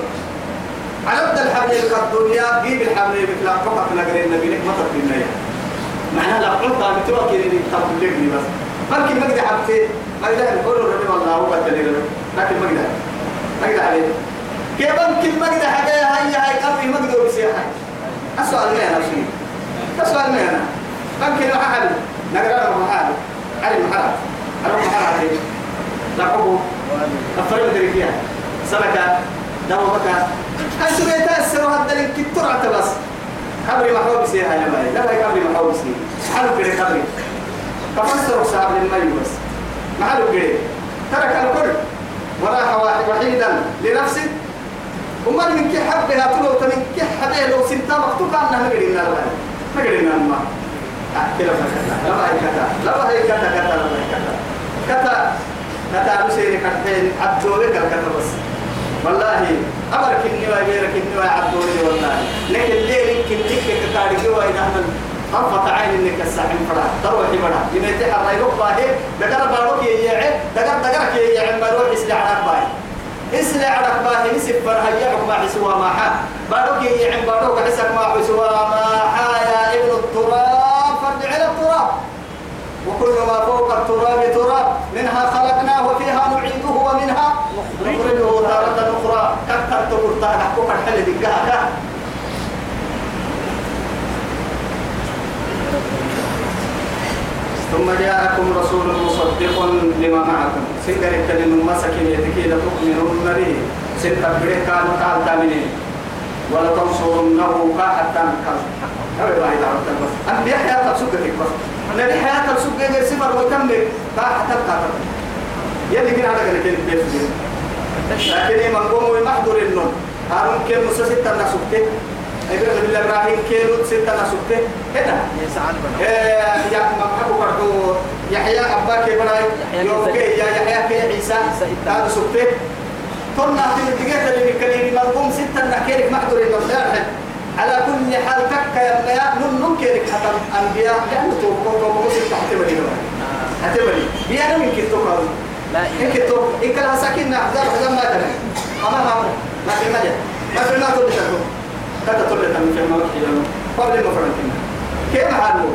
على بد الحبل الدنيا؟ جيب الحبل بكلا فقط نقري النبي نيك ما تقري معناها لا قلت لي تبلغني بس. بلكن ما قدر حبتي ما قدر نقول الربي والله هو بدل لكن ما قدر ما قدر عليه. كيف ممكن ما قدر حاجة هاي هاي قبري ما قدر بسيحة السؤال ما أنا شيء أنا؟ ممكن ما حل نقرأ له محل علي. محل على محل عليه أفرق مدري فيها سمكة دوبك هاي سمية تأثر هذا لك كتر بس؟ قبري محاول بسيها يا لا هاي قبري محاول بسيها حلو كده قبري. ففسروا صاحب المي بس محلو كده. ترك الكل. وراح وحيدا لنفسه. وما من كي حبها تلو تمن كي حبها. لو سنتا مكتوب عنها نقدر نلا نقدر نلا كلا كتا لا هي كتا. لا هي كتا كتا لا هي كتا. كتا كتا بسيري كتين عبدولي كتا بس. والله أمر كني وغير كني وعبدولي والله. لكن ليه كني كتا رجوا إذا من طرفة عين إنك الساحن فرا تروحي مرا يمتى حرا يروح باهي دقر باروك يجيعي دقر دقر كي يجيعي ما يروح يسلع على باهي. يسلع على باهي يسب فرها يعق ما حسوا ما حا. باروك يجيعي باروك حسك ما حسوا ما حا. يا ابن التراب فارجع إلى التراب. وكل ما فوق التراب تراب. منها خلقناه وفيها نعيده ومنها نخرجه تارة أخرى. كثر تقول تارة حقوق الحل دقاها ثم جاءكم رسول مصدق لما معكم. سنجر التنين مسكين يتكي لتؤمنون به ستة بره كانوا قال تامنين ولا تنصرنه حتى نكال هذا الله إذا بس أنبياء حياة سجتك بس نبي حياة سجة غير سفر وتمك قال حتى نكال يلي لكن من قوم ومحضر النون هارون كان مسا ستة نسكته إبراهيم الله إبراهيم كيلو ستة نسكته هنا يا مكتب برضو يحيى أباك براي يحيى يوكي يا يحيى كي عيسى. هذا سكته كنا في الدقيقة اللي بكلمة ملقوم ستة نحكيلك محضر النصيحة على كل حال تك يا يا نن نن كيرك حتى الأنبياء لأنه توقف توقف ستة حتبني حتبني بيانا من كتو قالوا لا إن إله كتو إن كان ساكن أحزاب حزام ما ترى أما ما ما في مجال ما في ما تقول تقول لك من في ما قبل ما فرنتنا كيف حاله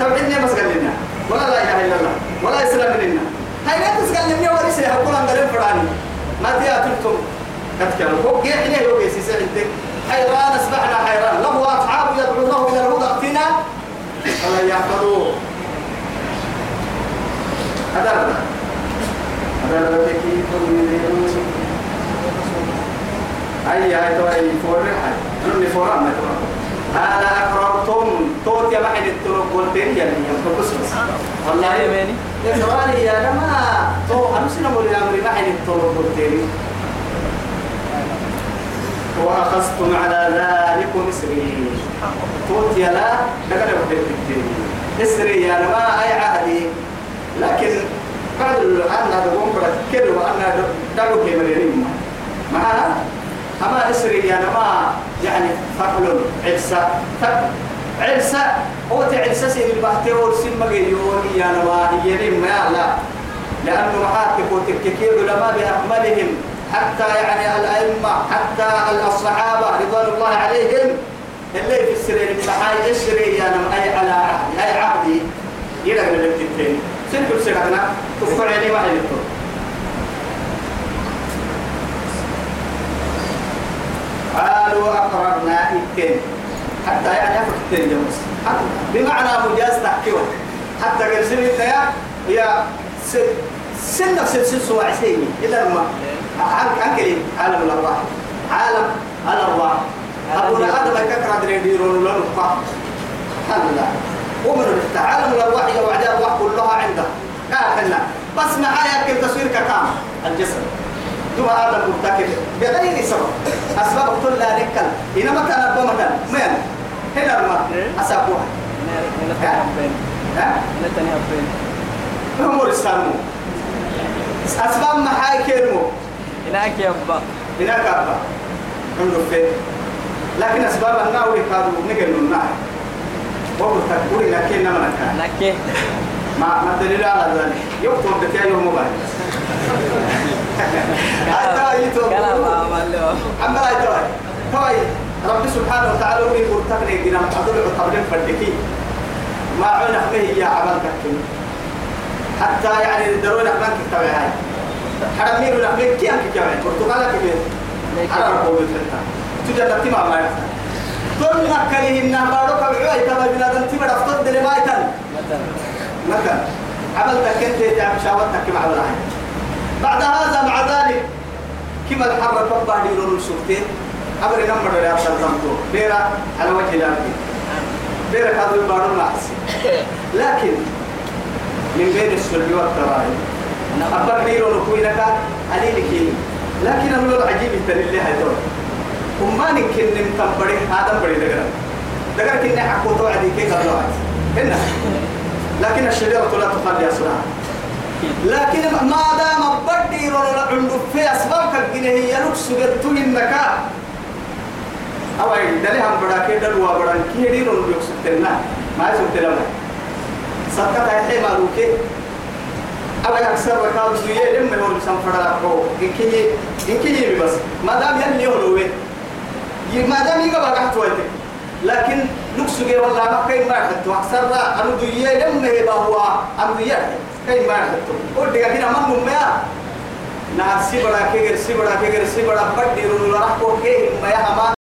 تبعدني بس قال لنا ولا لا إله إلا الله ولا إسلام لنا هاي لا تسقل لنا ولا شيء أقول أن قريب فراني ما تياتلتم كتكلم فوق جيح ليه هو يسيس عندك حيران أصبحنا حيران له أصحاب يدعونه إلى الهدى ائتنا الله يحفظوه هذا هذا هذا كيف أي تو أي فور حي نحن فورا ما ترى. هذا أقررتم توت يا بعد الطرق قلتين يا لي يمكن بس بس والله يا ماني. يا سؤالي يا لما تو أمسنا مولي أمري بعد الطرق قلتين؟ وأخذتم على ذلك إسري. توت يا لا دقل وحدتين إسري يا لما أي عهدي لكن بعد الآن هذا قوم كده وأنا دعوة كمريم معها أما إسري يا ما يعني فقل عرسة. عرسة هو تعرسة سين البحتي ورسين مجيون يا نما يريم ما لا. لأنه محاتك وتككير علماء بأكملهم. حتى يعني الأئمة حتى الصحابة رضوان الله عليهم اللي في السرير المحاي إسري يا نما أي على عهدي أي عهدي التنتين سنكل سيرنا تفكر عليه واحد يطور قالوا أقررنا إتين حتى يعني أفك التين جمس بمعنى مجاز تحكيوه حتى قال سنة يا يا سن السن سوى عسيني إلا ما أنكلي عالم الأرواح. عالم الأرواح. أبونا آدم ككرة دريديرون لون الحمد لله. ومن عالم الأرواح يا وعد الأرواح كلها عنده. قال لنا بس معايا كل تصوير ككام الجسد. ثم هذا المبتكر بغير سبب. أسباب كل لا نكل. إنما كان أبو مكان. من هنا الماء أسابوها هنا تاني أبين هم الإسلام أسباب ما حاي كلمه هناك يا أبا. هناك أبا. هم فين؟ لكن أسباب النار كانوا نقل النار وقلت تقول لكن ما كان هناك ما ما الدليل على ذلك. يكتب بتاعي يوم موبايل هذا يتوب كلام عمل له عم لا يتوي توي رب سبحانه وتعالى يقول مرتقني جنا أدل قبل فردكي ما عنا فيه يا عمل كتير حتى يعني درون أحنا كتاب هاي حرمين ولا حمين كي أنك كمان برتقالة كبير على ربو بالفتة تجد تما ما يفعل. تقول لك كليه إنها بارك العوي تبا بلادن تبا رفتض لمايتن مثلا مثلا عملتك أنت تعمل شاورتك مع الراعي بعد هذا مع ذلك كما الحر بابا ديرون السوكتين أمر نمر يا سلطانتو بيرا على وجه الأرض. بيرا كادو يبارون معسي لكن من بين السلبي والتراي أبر نيرو نكوينك علي لكي لكن أنا لو عجيب التليل هاي دول وما نمكن نمتم بدي آدم بدي دقرا دقرا كنا حكوا توعدي كي قالوا هنا لكن الشجرة لا تخلي أسرها لكن ما دام بدي ولا عنده في أسباب كالجنة هي لكس جدتو إنك. أو أي دلهم بڑا كده دوا بڑا كي دي رون بيوكس تنا ما يسوي تلنا سكت هاي ما روكي. أو أكثر وكال سوية لم يهول بسم فدا كو إنكي إنكي بس. ما دام يلي هلوه ما دام يجا بقى تويته لكن لكس جي والله ما كاين ما حتى أكثر أنا دوية لم يبقى هو أنا دوية كاين ما حتى ودي كده ما مميا ناسي بڑا كيغر سي بڑا كيغر سي بڑا بدي رول راح كو كي ما يا